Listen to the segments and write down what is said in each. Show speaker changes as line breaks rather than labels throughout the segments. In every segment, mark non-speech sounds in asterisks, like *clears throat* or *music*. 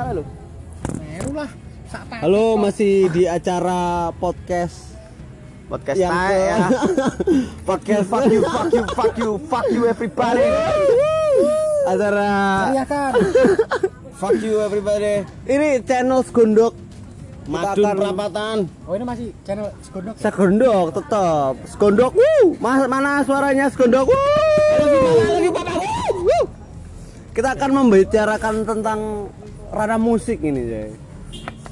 suara lo.
Meru lah.
Halo, masih di acara podcast
podcast
yang ke- *laughs*
ya podcast fuck you fuck you fuck you fuck you everybody
acara
Teriakan.
fuck you everybody
ini channel Segondok.
madun
akan-
perapatan
Oh ini masih channel Segondok. ya?
Segondok tetap. Segondok. Wuh. Mas, mana suaranya. Wuh. Kita akan membicarakan tentang ranah musik ini, Jay.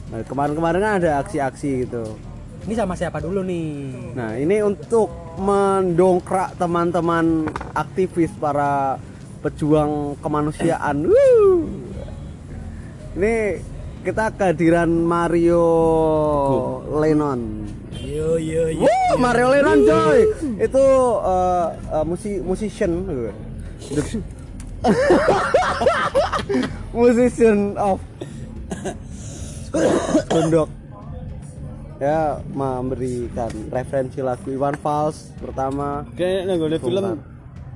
Nah, kemarin-kemarin kan ada aksi-aksi gitu.
Ini sama siapa dulu nih?
Nah, ini untuk mendongkrak teman-teman aktivis para pejuang kemanusiaan. Wuh. Ini kita kehadiran Mario Lennon.
Yo yo yo.
Wuh, Mario Lennon coy. Itu uh, uh, musi musician. The- *laughs* musician of Gondok. Ya memberikan referensi lagu Iwan Fals pertama.
kayaknya nggak film
Bongkar.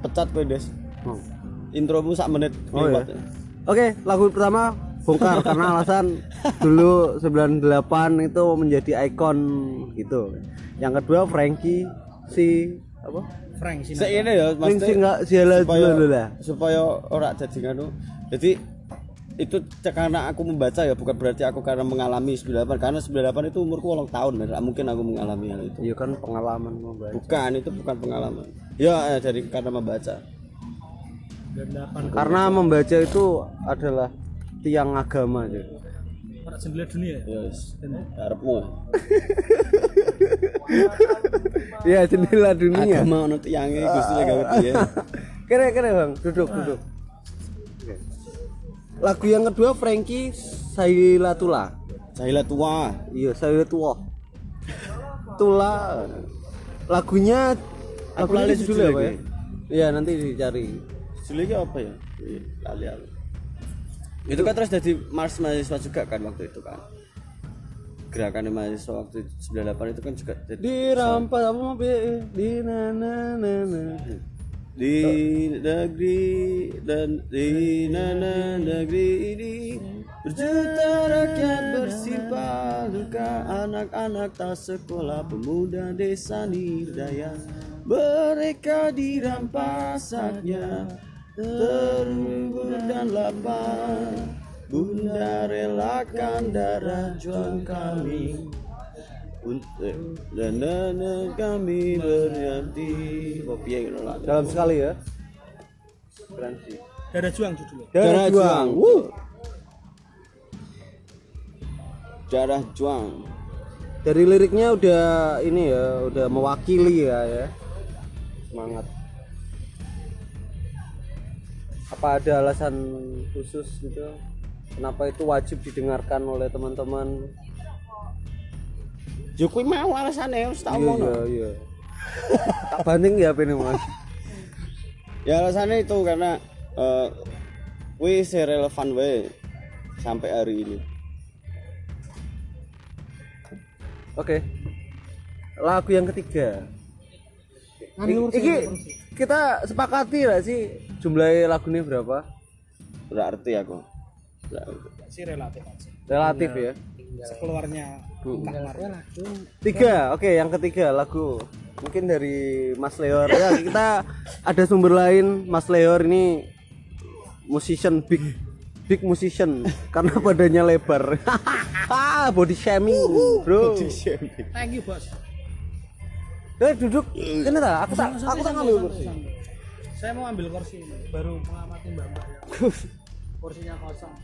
pecat kowe des
Oh.
intromu sak menit
Oh, ya.
lewat.
Oke, lagu pertama bongkar *laughs* karena alasan dulu 98 itu menjadi ikon gitu. Yang kedua Frankie si apa?
Frank.
Sik ini ya
Frank si
maksudnya
enggak siala
supaya
dulu lah.
supaya ora jadi nganu jadi itu karena aku membaca ya bukan berarti aku karena mengalami 98 karena 98 itu umurku ulang tahun. Nggak mungkin aku mengalami hal itu
Iya kan pengalaman membaca.
bukan itu bukan pengalaman ya eh, dari karena membaca
Karena membaca itu adalah tiang agama jadi.
Orang jendela dunia.
ya harapmu *laughs*
Iya jendela dunia.
agama ono tiange Gusti lek gawe piye
Kere kere bang, duduk duduk. Lagu yang kedua Frankie Sailatula.
Jahila tua
Iya Sailatula. Tula. Lagunya
Aku lali
judulnya apa ya? Iya nanti dicari.
Judulnya apa ya Ih, lali aku itu kan terus jadi mars mahasiswa juga kan waktu itu kan gerakan mahasiswa waktu 98 itu kan juga jadi
Dirampas apa mau di na na na na.
Di negeri dan di nana negeri ini berjuta rakyat bersimpah duka anak-anak tak sekolah pemuda desa nidaya mereka dirampas haknya terubur dan lapar. Bunda relakan darah juang kami dan nana kami berbakti kopi yang nolak
Dalam sekali ya. Keren sih.
Dada juang judulnya.
Darah
Darah
juang.
juang.
Wuh.
darah juang
Dari liriknya udah ini ya, udah mewakili ya ya. Semangat. Apa ada alasan khusus gitu? Kenapa itu wajib didengarkan oleh teman-teman?
Jokowi mau alasannya harus tahu
Iya
mono.
iya iya. tak banding ya ini mas? *laughs*
Ya alasannya itu karena eh wis relevan wae sampai hari ini.
Oke. Lagu yang ketiga. I- Iki
kursi.
kita sepakati lah sih jumlah lagunya berapa?
Berarti aku. Berarti.
Si relatif aja.
Relatif ya.
Sekeluarnya. Keluarnya lagu.
Tiga, oke yang ketiga lagu. Mungkin dari Mas Leor. Ya kita ada sumber lain. Mas Leor ini musician big big musician. Karena badannya lebar. *laughs* Ah body shaming bro.
Thank you bos.
eh duduk. Ini tak? Aku tak aku tak ngambil kursi.
Saya mau ambil kursi ini. Baru mengamati mbak mbak. *laughs* Kursinya kosong.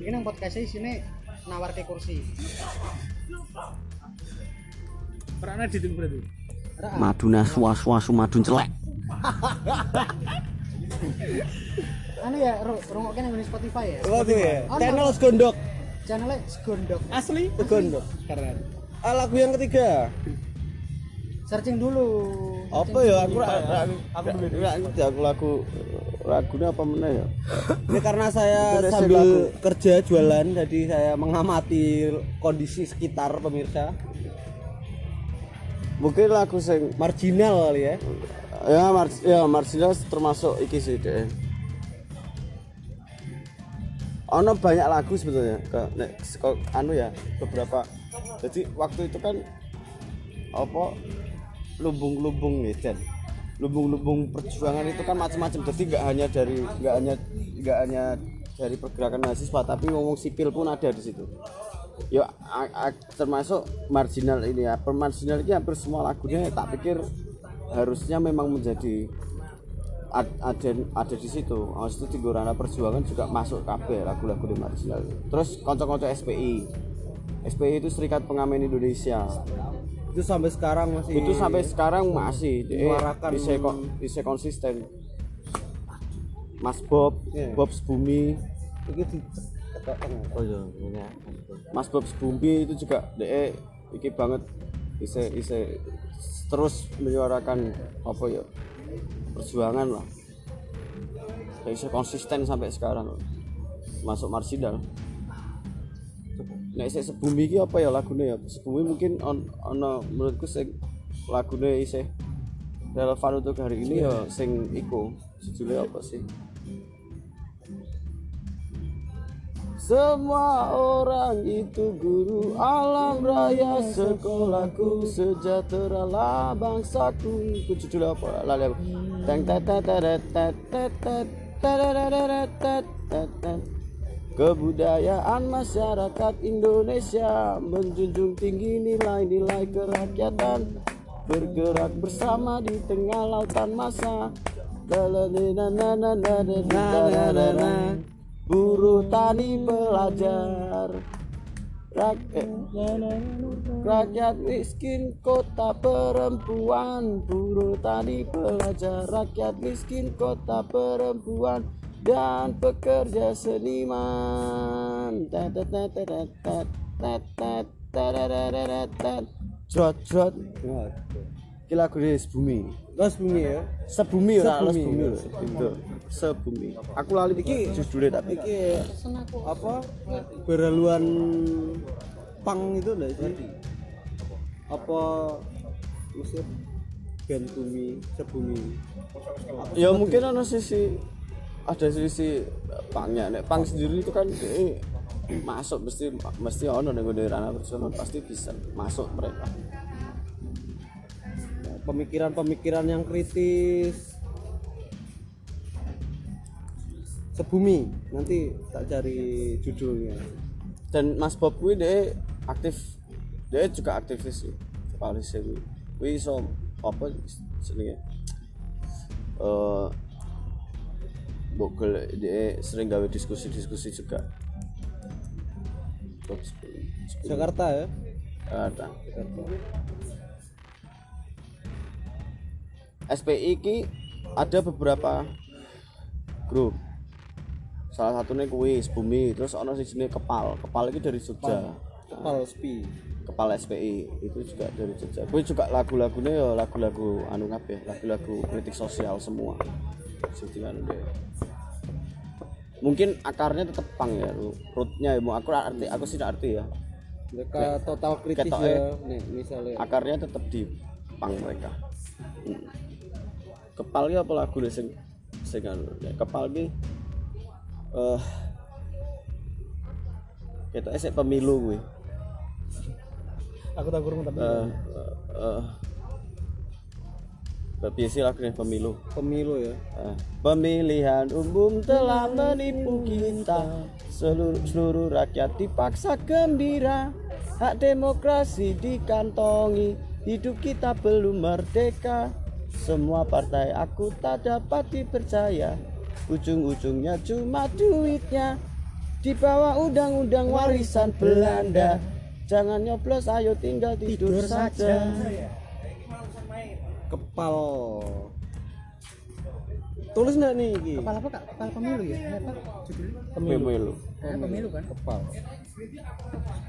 Ini yang podcast di sini nawar ke kursi. Pernah di tunggu berarti.
Maduna suas-suas madun celek. *laughs*
Anu ya, rungoknya yang di Spotify ya.
Ya
Oh,
channel Segondok
Channelnya Segondok.
asli Segondok
Keren.
ah, lagu yang ketiga
Searching dulu.
Apa ya aku aku aku lagu lagunya apa meneh ya?
ini karena saya
Itu
sambil
lagu.
kerja jualan jadi saya mengamati kondisi sekitar pemirsa
Mungkin lagu sing
marginal kali ya
ya Mars ya Marsilia termasuk iki sih deh. ono banyak lagu sebetulnya ke nek anu ya beberapa jadi waktu itu kan apa lumbung-lumbung medan lumbung-lumbung perjuangan itu kan macam-macam jadi nggak hanya dari nggak hanya nggak hanya dari pergerakan mahasiswa tapi ngomong sipil pun ada di situ. Ya termasuk marginal ini ya. Marginal ini hampir semua lagunya tak pikir harusnya memang menjadi ad- ada ada di situ. Habis itu Tigorana Perjuangan juga masuk KB lagu-lagu di marginal. Terus konco-konco SPI SPI itu Serikat Pengamen Indonesia
itu sampai sekarang masih
itu sampai sekarang masih. Dia
Menyuarakan-
bisa bisa konsisten. Mas Bob
Iya.
Bob Bumi
itu di oh iya ini
Mas Bob Bumi itu juga dia iki banget bisa bisa terus menyuarakan apa ya perjuangan lah. Dia bisa konsisten sampai sekarang. Masuk marsidal nek isih sebumi iki apa ya lagune ya sebumi mungkin on ono menurutku sing lagune isih relevan untuk hari ini ya sing iku judulnya apa sih Semua orang itu guru alam raya sekolahku sejahteralah bangsaku. Itu apa? Lali aku. Teng tet tet tet tet tet tet tet tet tet. Kebudayaan masyarakat Indonesia menjunjung tinggi nilai-nilai kerakyatan bergerak bersama di tengah lautan masa. Buruh tani pelajar Rak- eh, Rakyat miskin kota perempuan. Buruh tani pelajar. Rakyat miskin kota perempuan dan pekerja seniman. Jrot Ki lagu bumi
oh, bumi ya?
Sebumi
ya,
ora bumi sebumi. Aku lali iki judule tapi ya,
iki apa? Beraluan pang itu lho sih? Apa musik Gantumi sebumi.
Ya mungkin ana sisi ada sisi pangnya. Nek pang sendiri itu kan eh, masuk mesti mesti ono ning ngene ranah personal pasti bisa masuk mereka.
Pemikiran-pemikiran yang kritis. Sebumi. Nanti tak cari judulnya.
Dan Mas Bob kuwi dia aktif dia juga aktivis sih. Paris kuwi kuwi iso apa jenenge? Eh Bogel dia sering gawe diskusi-diskusi juga.
Jakarta ya?
Jakarta. SPI ki ada beberapa grup. Salah satunya kuis bumi terus ono sing jenenge kepal. Kepal itu dari Jogja.
Kepal. Spi
kepala SPI itu juga dari Jogja. Kuwi juga lagu-lagunya ya lagu-lagu anu kabeh lagu-lagu kritik sosial semua. Jadi anu deh mungkin akarnya tetap pang ya rootnya ya mau aku arti aku sih arti ya.
Mereka total kritis
ketok
ya. nih misalnya.
Akarnya tetap di pang mereka. Hmm. kepal ki apa lagu nih sing sing anu ya, kepal ki eh kita esek pemilu gue
aku tak kurung tapi
eh eh tapi sih lagu nih pemilu.
Pemilu ya.
Eh, Pemilihan umum telah menipu kita. Seluruh, seluruh rakyat dipaksa gembira. Hak demokrasi dikantongi. Hidup kita belum merdeka. Semua partai aku tak dapat dipercaya. Ujung-ujungnya cuma duitnya. Di bawah undang-undang warisan Belanda. Jangan nyoblos ayo tinggal tidur, saja
kepal. Tulis nggak nih Ki?
kepala apa kak? Kepala pemilu ya? Apa judulnya?
Pemilu.
Eh, pemilu. kan?
Kepal.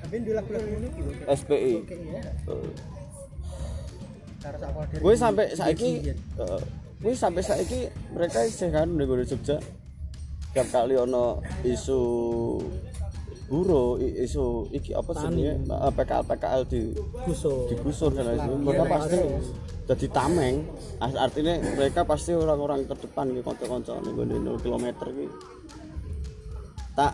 Tapi di lagu-lagu ini gitu.
SPI Eh.
cara tak dari
gue sampai saiki gue sampai saiki mereka isih kan ning gone Jogja. Tiap kali ono isu buruh isu iki apa jenenge? Eh, PKL PKL di
Guso
digusur dan lain sebagainya mereka pasti jadi tameng. Art- artinya mereka pasti orang-orang terdepan gitu konco-konco gone 0 km iki. Tak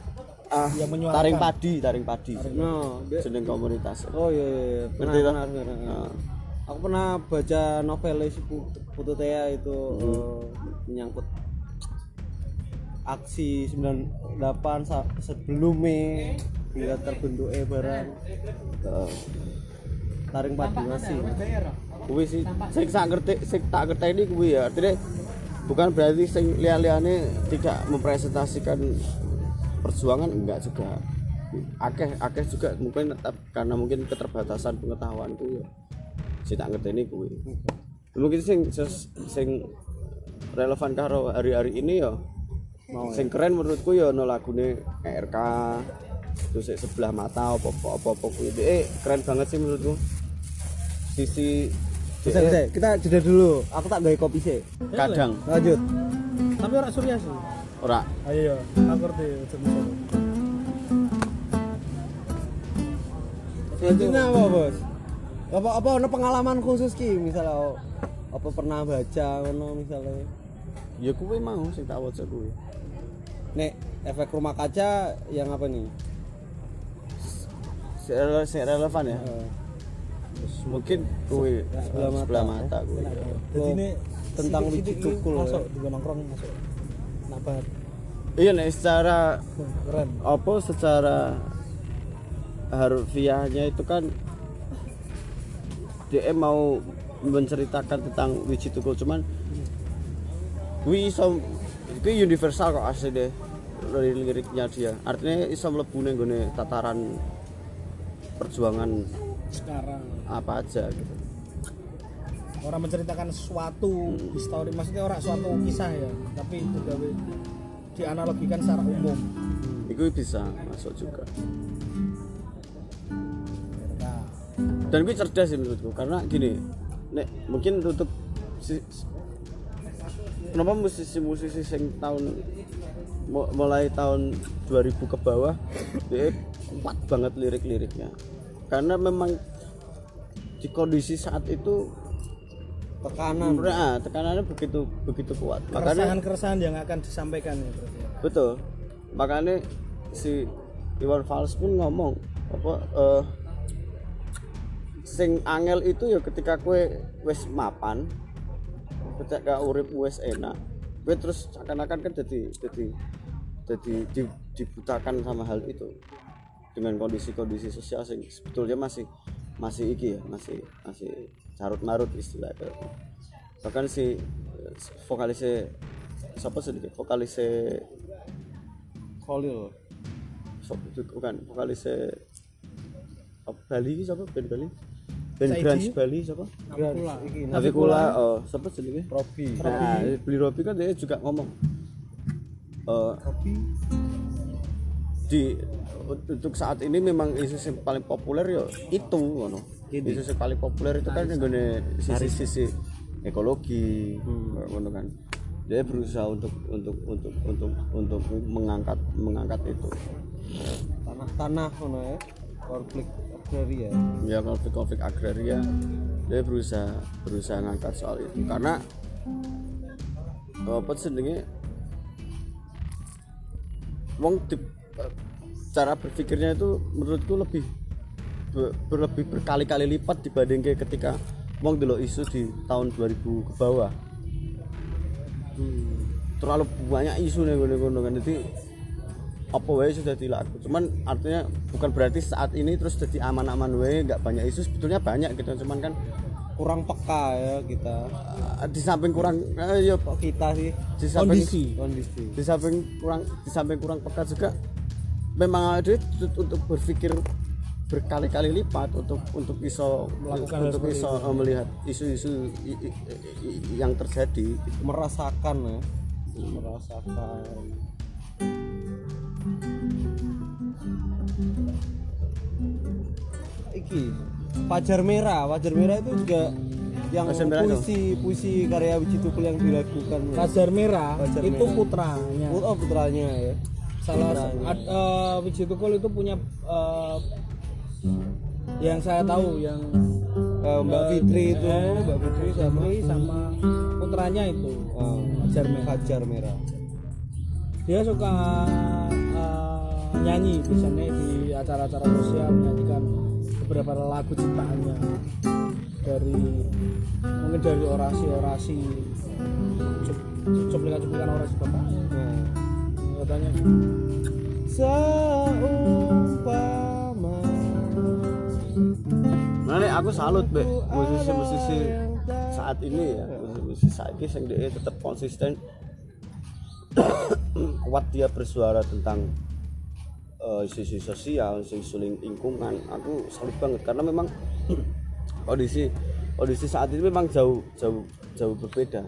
ah
Yang
taring padi taring padi.
No
jeneng komunitas.
Oh iya, iya, iya. pernah
Ngerti,
pernah, pernah, pernah.
Nah.
aku pernah baca novelnya si Putu, Putu Tea itu
Hmm.
eh, menyangkut aksi 98 sa- sebelumnya hingga terbentuknya barang
Heeh.
taring padi masih.
kuwi sih sing sak ngerti sing tak ngerteni kuwi ya. Artinya bukan berarti sing liya-liyane tidak mempresentasikan perjuangan enggak juga. Akeh akeh juga mungkin tetap karena mungkin keterbatasan pengetahuanku ya. Sing tak ngerteni kuwi. Mungkin sing sing- sing relevan karo hari-hari ini ya sing keren menurutku ya no lagune RK terus sebelah mata apa apa apa, apa kuwi eh keren banget sih menurutku. Sisi
bisa bisa. Kita jeda dulu. Aku tak gawe kopi sih.
Kadang.
lanjut.
Tapi orang Surya sih.
ora.
Ayo, aku ngerti
Selanjutnya apa bos? Apa apa ono pengalaman khusus ki? Misalnya apa pernah baca ono misalnya?
Ya kuwi mau sing tak waca kuwi
nek efek rumah kaca yang apa nih?
Sing relevan ya
Eh,
mungkin kuwi
sebelah mata.
sebelah mata kuwi
Jadi ini
Tentang wiji tukul,
Masuk
ya.
juga nongkrong masuk. Banget.
iya nek secara
Keren.
apa secara harfiahnya itu kan dia mau menceritakan tentang wiji tukul cuman iso kuwi universal kok asli deh dari liriknya dia. Artinya iso mlebu ning nggone tataran perjuangan
Sekarang.
apa aja gitu.
Orang menceritakan suatu histori maksudnya orang suatu kisah ya, tapi itu gawe dianalogikan secara umum.
itu bisa masuk juga.
Nah,
dan gue cerdas sih menurutku karena gini nek mungkin untuk si- kenapa musisi-musisi sing tahun mu- mulai tahun 2000 ke bawah dia kuat banget lirik-liriknya? Karena memang di kondisi saat itu
tekanan.
nah, tekanannya begitu begitu kuat. Makanya
keresahan-keresahan yang akan disampaikan ya.
Betul. Makanya si Iwan Fals pun ngomong apa eh, sing angel itu ya ketika kue wes mapan ketika urip wes enak. Kue terus seakan-akan kan jadi jadi jadi di- dibutakan sama hal itu. Dengan kondisi-kondisi sosial sing sebetulnya masih masih iki ya masih masih carut marut istilahnya bahkan si vokalisnya siapa sedikit vokalisnya
Khalil.
Itu bukan vokalisnya apa, Bali siapa? Band Bali
Saiki?
Grunge Bali siapa?
Pula.
Iki
Navikula oh siapa jenenge?
Robi.
nah beli Robi kan dia juga ngomong eh di untuk saat ini memang isu yang paling populer ya itu ngono. Isu yang paling populer itu kan yang sisi-sisi ekologi ngono kan. Dia berusaha untuk untuk untuk untuk untuk mengangkat mengangkat itu.
Tanah-tanah ono ya. Konflik agraria.
ya konflik-konflik agraria dia berusaha berusaha ngangkat soal itu. Karena apa sedengnya wong di- cara berpikirnya itu menurutku lebih be- berlebih berkali-kali lipat dibanding kayak ketika wong dulu isu di tahun 2000 ke bawah. Terlalu banyak isu nih ngono kan. Jadi apa wae sudah dilaku cuman artinya bukan berarti saat ini terus jadi aman-aman wae nggak banyak isu sebetulnya banyak gitu cuman kan
Kurang peka ya kita.
eh, di samping kurang eh, ya
kita sih
di samping
Kondisi.
kondisi.
di samping kurang di samping kurang peka juga memang ada untuk berpikir berkali-kali lipat untuk untuk iso
Melakukan
untuk iso eh, melihat isu-isu yang terjadi
Merasakan ya. Merasakan. Iki Fajar Merah, Fajar Merah itu juga yang
Merah itu?
puisi puisi karya Wiji Tukul yang dilakukan.
Fajar Merah
Fajar
itu
Merah.
putranya.
Oh putranya ya.
Salah
Putranya.
ad, eh, Wiji Tukul itu punya eh, yang saya tahu yang
Eh, Mbak Fitri itu,
eh,
Mbak Fitri sama
sama putranya itu
eh,
Fajar Merah.
Fajar Merah.
Dia suka eh, nyanyi biasanya di acara-acara sosial menyanyikan beberapa lagu ciptaannya. Dari mungkin dari orasi-orasi cup- cuplikan-cuplikan orasi bapaknya
Nah.
katanya
Seumpama
Nah, aku salut be musisi-musisi saat ini ya, musisi saat ini yang dia tetap konsisten. *coughs* Kuat dia bersuara tentang eh, isu-isu sosial, isu-isu ling- lingkungan. Aku salut banget karena memang *clears throat* kondisi kondisi saat ini memang jauh jauh jauh berbeda.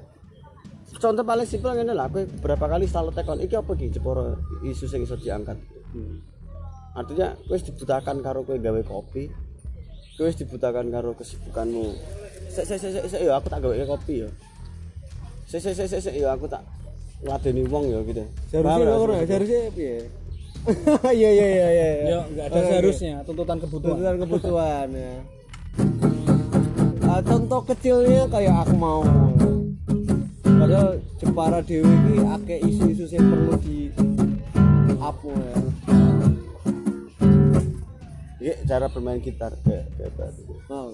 Contoh paling simpel ngene lah, aku beberapa kali selalu tekon iki apa iki Jeporo isu sing iso diangkat. Artinya kowe wis dibutakan karo kowe gawe kopi, kowe wis dibutakan karo kesibukanmu. Sik sik sik sik ya aku tak gawe kopi ya. Sik sik sik sik sik, ya aku tak ngladeni wong ya gitu.
Seharusnya ora seharusnya piye? *laughs* Iya iya iya iya.
ya nggak ada
Oke,
seharusnya tuntutan kebutuhan
Kebutuhan kebutuhan ya. Ah, contoh kecilnya kayak aku mau padahal Jepara Dewi ini akeh isu-isu yang perlu di apa ya
Iya, cara bermain gitar kayak kayak tadi.
oh.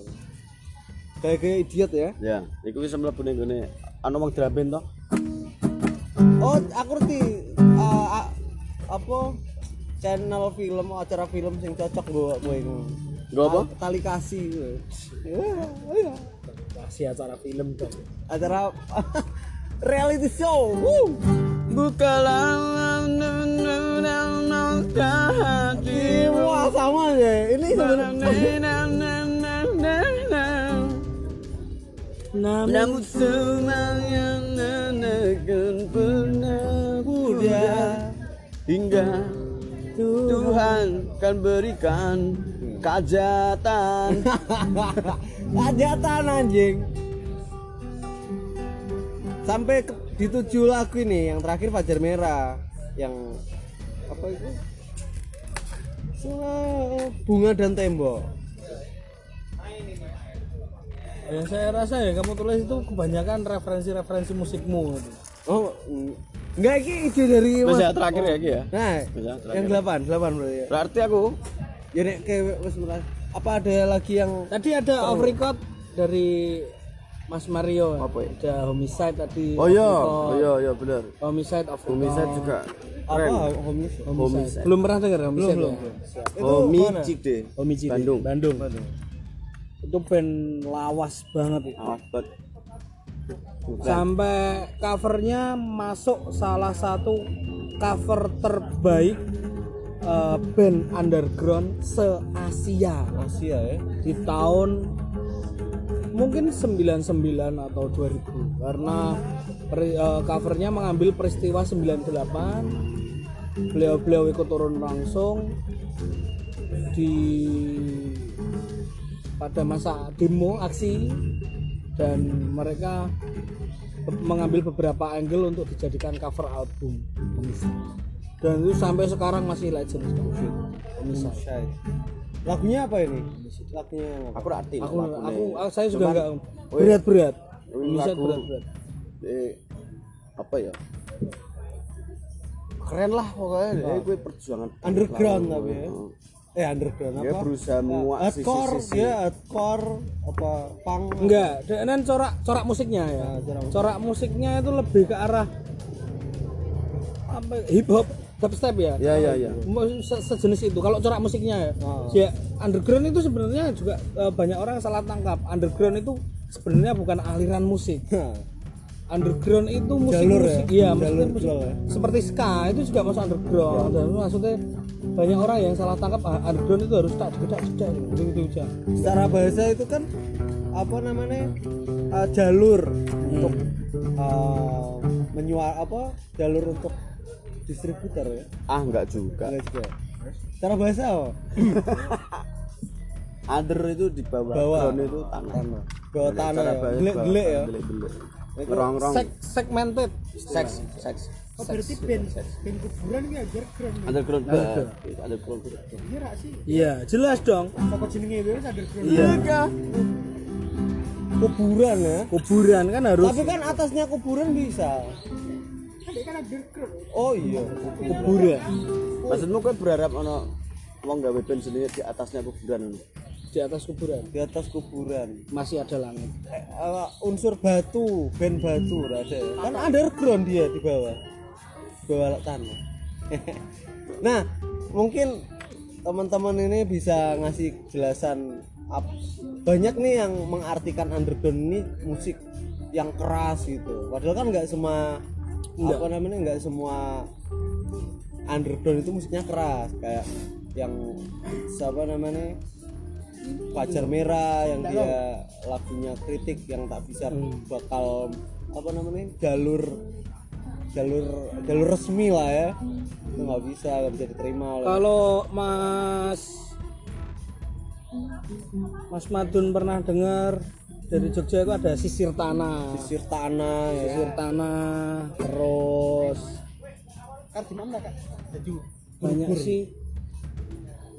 kayak kayak idiot ya
Ya, iku wis mlebu ning gone anu wong drum band to.
oh aku ngerti ah, apa channel film acara film yang cocok gue gue itu
Nggo apa?
tali kasih gue. Ya, ya.
kasih acara film dong
acara *laughs* reality show Woo.
Bukalah
Wah sama aja. Ini sebenarnya
Namun semuanya akan pernah mudah Hingga Tuhan kan berikan kajatan *laughs*
Hajatan anjing. Sampai ke, di tujuh lagu ini yang terakhir Fajar Merah yang apa itu? Bunga dan tembok.
ya saya rasa ya kamu tulis itu kebanyakan referensi-referensi musikmu.
Oh, mm. Enggak ini ide dari Mas.
ya terakhir ya Ki ya
Nah, yang delapan, delapan berarti ya.
Berarti aku
Ya nek wis apa ada lagi yang
tadi ada off record dari Mas Mario
Apa ya?
ada homicide tadi
Oh iya, oh iya, iya benar.
homicide record.
Homicide juga
apa
keren.
homies?
homicide. belum pernah dengar homicide
belum,
ya?
Itu
Homi
mana?
Cide.
Homicide.
Bandung.
Bandung itu band lawas banget itu
Awas
sampai covernya masuk salah satu cover terbaik eh, band underground se Asia
Asia ya.
di tahun mungkin 99 atau 2000 karena eh, covernya mengambil peristiwa 98 beliau-beliau ikut turun langsung di pada masa demo aksi dan mereka mengambil beberapa angle untuk dijadikan cover album dan itu sampai sekarang masih legend.
Syai. Lagunya apa ini? Lagunya apa?
Aku arti.
aku aku aku- saya juga
woi,
berat-berat
ini
bisa
lagu-
berat-berat
Eh, apa ya? Keren lah pokoknya. Eh, gue perjuangan
Underground tapi ya. Eh underground
Dia
apa?
berusaha menguak
Hardcore,
sisi-sisi.
ya hardcore apa punk?
enggak dan corak corak musiknya ya
Nah, corak musik.
corak musiknya itu lebih ke arah apa hip hop dubstep ya
Ya ya ya.
Se- sejenis itu kalau corak musiknya ya
Oh.
ya underground itu sebenarnya juga eh, banyak orang salah tangkap underground itu sebenarnya bukan aliran musik
Hah.
Underground itu musik
Jalur ya?
musik iya
Jalur
maksudnya musik,
jual ya?
seperti ska itu juga masuk underground dan maksudnya banyak orang yang salah tangkap ah, underground itu harus tak jedak jedak gitu gitu aja
Secara bahasa itu kan apa namanya? uh, jalur untuk uh, menyuar apa? Jalur untuk distributor ya.
Ah enggak juga.
Enggak juga. Secara bahasa apa?
Under itu di bawah,
Bawah.
ground itu tanah.
Tanah. Bawah tanah
Cara
ya.
bahasa
Gelik-gelik ya.
Gelik-gelik. Ngerong-rong.
Seg- segmented
Seks, seks.
oh, berarti band band kuburan ini underground
Underground. Underground. Underground.
iya rak sih iya jelas dong
Apa jenenge wis underground?
iya
Kuburan ya.
kuburan kan harus
Tapi kan atasnya kuburan bisa. oh iya
kuburan
maksudmu kau berharap ono wong gawe band sendiri di atasnya kuburan
di atas kuburan?
Di atas kuburan.
Masih ada langit?
Eh, eh, unsur batu band batu ora ada. Kan underground dia di bawah. Bawah tanah. *laughs* Nah mungkin teman-teman ini bisa ngasih jelasan ap- banyak nih yang mengartikan underground ini musik yang keras gitu. Padahal kan nggak semua apa namanya nggak semua underground itu musiknya keras. Kayak yang siapa namanya pacar merah yang dia lagunya kritik yang tak bisa bakal apa namanya jalur jalur jalur resmi lah ya. Itu nggak bisa nggak bisa diterima oleh
kalau Mas Mas Madun pernah dengar dari Jogja itu ada sisir tanah.
Sisir tanah ya.
Sisir tanah terus
kan di mana kak? Jadi
banyak sih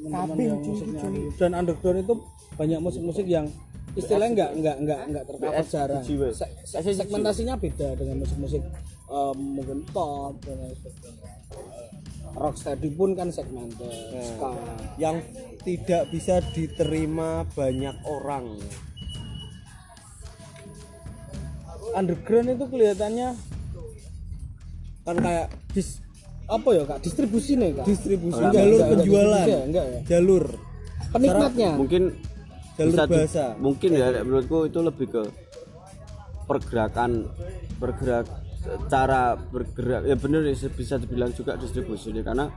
teman-teman yang musiknya dan underground itu banyak musik-musik yang istilahnya nggak nggak nggak nggak tercover jarang. Se- se- segmentasinya beda dengan musik-musik em, mungkin pop dan lain sebagainya. Rocksteady pun kan segmented. Ska.
Yang tidak bisa diterima banyak orang.
Underground itu kelihatannya
kan kayak
dis apa ya kak? Distribusi nih kak?
Distribusi.
Enggak,
jalur
enggak, enggak.
penjualan.
Ya, enggak ya?
Jalur.
Penikmatnya?
Mungkin
Jalur
bisa di-
bahasa.
mungkin ya menurutku itu lebih ke pergerakan bergerak cara bergerak. Ya bener ya, bisa dibilang juga distribusi ini karena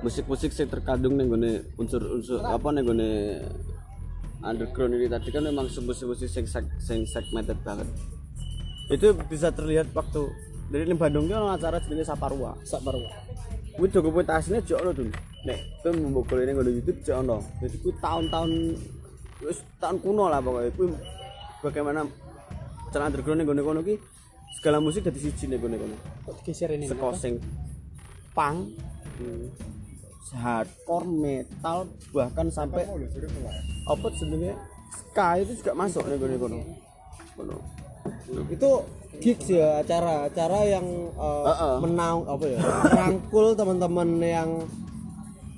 musik-musik yang terkandung nih unsur-unsur apa nih underground ini tadi kan memang musik-musik seg- yang segmented banget. Itu bisa terlihat waktu dari ini Bandung itu ada acara jenis Saparua
Saparwa
Kuwi dokumentasine jek ono tuh. Nek kowe mbok golek ning YouTube jek ono. Jadi kuwi tahun-tahun wis tahun kuno lah pokoknya kuwi bagaimana cara underground ning kono ki segala musik dadi siji ning kono.
kok digeser ini
Seko sing punk, hmm, hardcore, metal, bahkan sampai apa jenenge ska itu juga masuk kono kono. Kono.
itu gigs ya acara acara yang uh,
Heeh.
menang apa ya merangkul teman-teman yang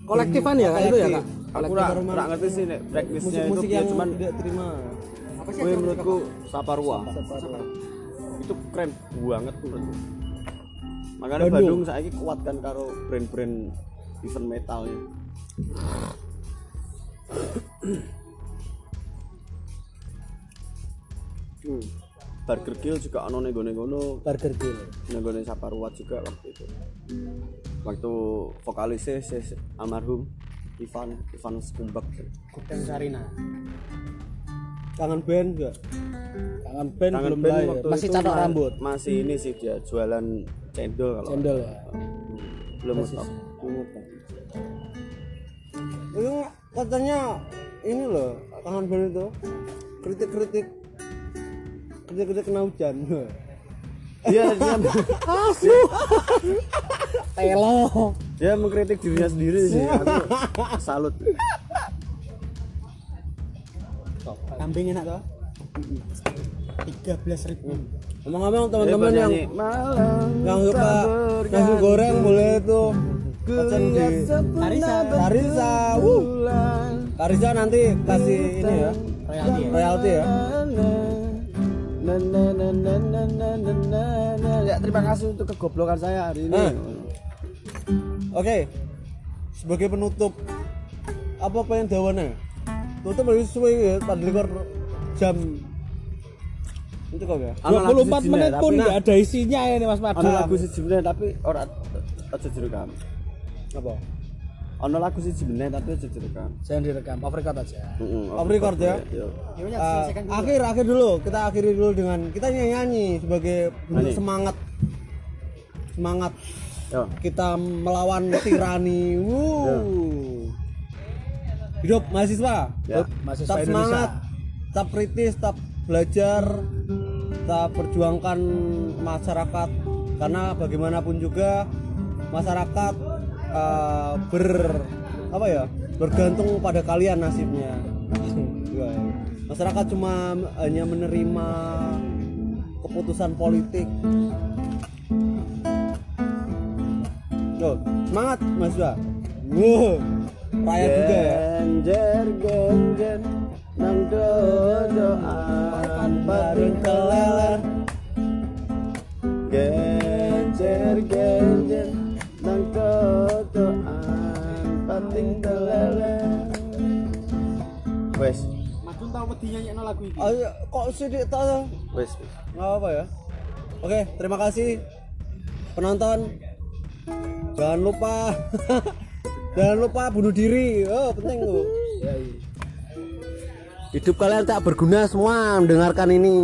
kolektifan ya kak itu ya kak
Aku ora ngerti sih nek teknisnya itu piye,
yang
cuman
tidak terima
Gue menurutku Saparua itu keren banget menurutku. Makanya
Bandung.
Bandung, saya kuat kan karo brand-brand event metalnya. Hmm. Burger Kill juga ono nego nego
Burger Kill
nego Saparua juga waktu itu. Waktu vokalisnya si almarhum Ivan Ivan Skumbak.
Gudang Sarina.
Kangen band juga.
Kangen band
Kangen
belum
band
lahir.
waktu
masih catok rambut.
Masih ini sih dia jualan cendol kalau
cendol ya?
belum
itu katanya ini loh kangen band itu. Kritik-kritik kritik-kritik kena hujan. *laughs*
Dia dia,
telo.
Dia mengkritik dirinya sendiri sih. Aku salut.
kambing enak toh? Tiga belas ribu.
Ngomong-ngomong
Dia
teman-teman yang yang suka nasi goreng boleh tuh di
Karisa
Karisa Karisa nanti kasih ini ya
royalti. ya
royalti ya
Na, na, na, na, na, na, na, na, na. Ya terima kasih untuk kegoblokan saya hari ini.
Eh. Oke, sebagai penutup apa pengen dawane? Tutup lagi suwe ya, tadi likur jam itu kok ya?
Ana lagu
24
siji
menit pun nggak ada isinya ini Mas Madam
lagu meneh tapi ora aja direkam.
Apa?
Ono lagu siji meneh tapi aja direkam.
jangan direkam off record aja
Heeh.
Off record ya?
Iya.
Ah, akhir akhir dulu kita akhiri dulu dengan kita nyanyi, nyanyi sebagai bentuk
Nyanyi.
semangat semangat
Yo.
kita melawan tirani. Wuh. Hidup mahasiswa.
Ya.
Mahasiswa
tetap semangat, tetap kritis, tetap belajar, tetap perjuangkan masyarakat karena bagaimanapun juga masyarakat eh, ber apa ya bergantung pada kalian nasibnya. Masyarakat cuma hanya menerima keputusan politik Tuh, semangat Mas Wa. Wow. Raya juga ya. Genjer genjer nang dodoan keleler. Genjer
Lagu iki.
ayo kok tau? Wes, nggak apa ya. Oke, terima kasih penonton. Jangan lupa *laughs* Jangan lupa bunuh diri. Oh, penting tuh. Hidup kalian tak berguna semua mendengarkan ini.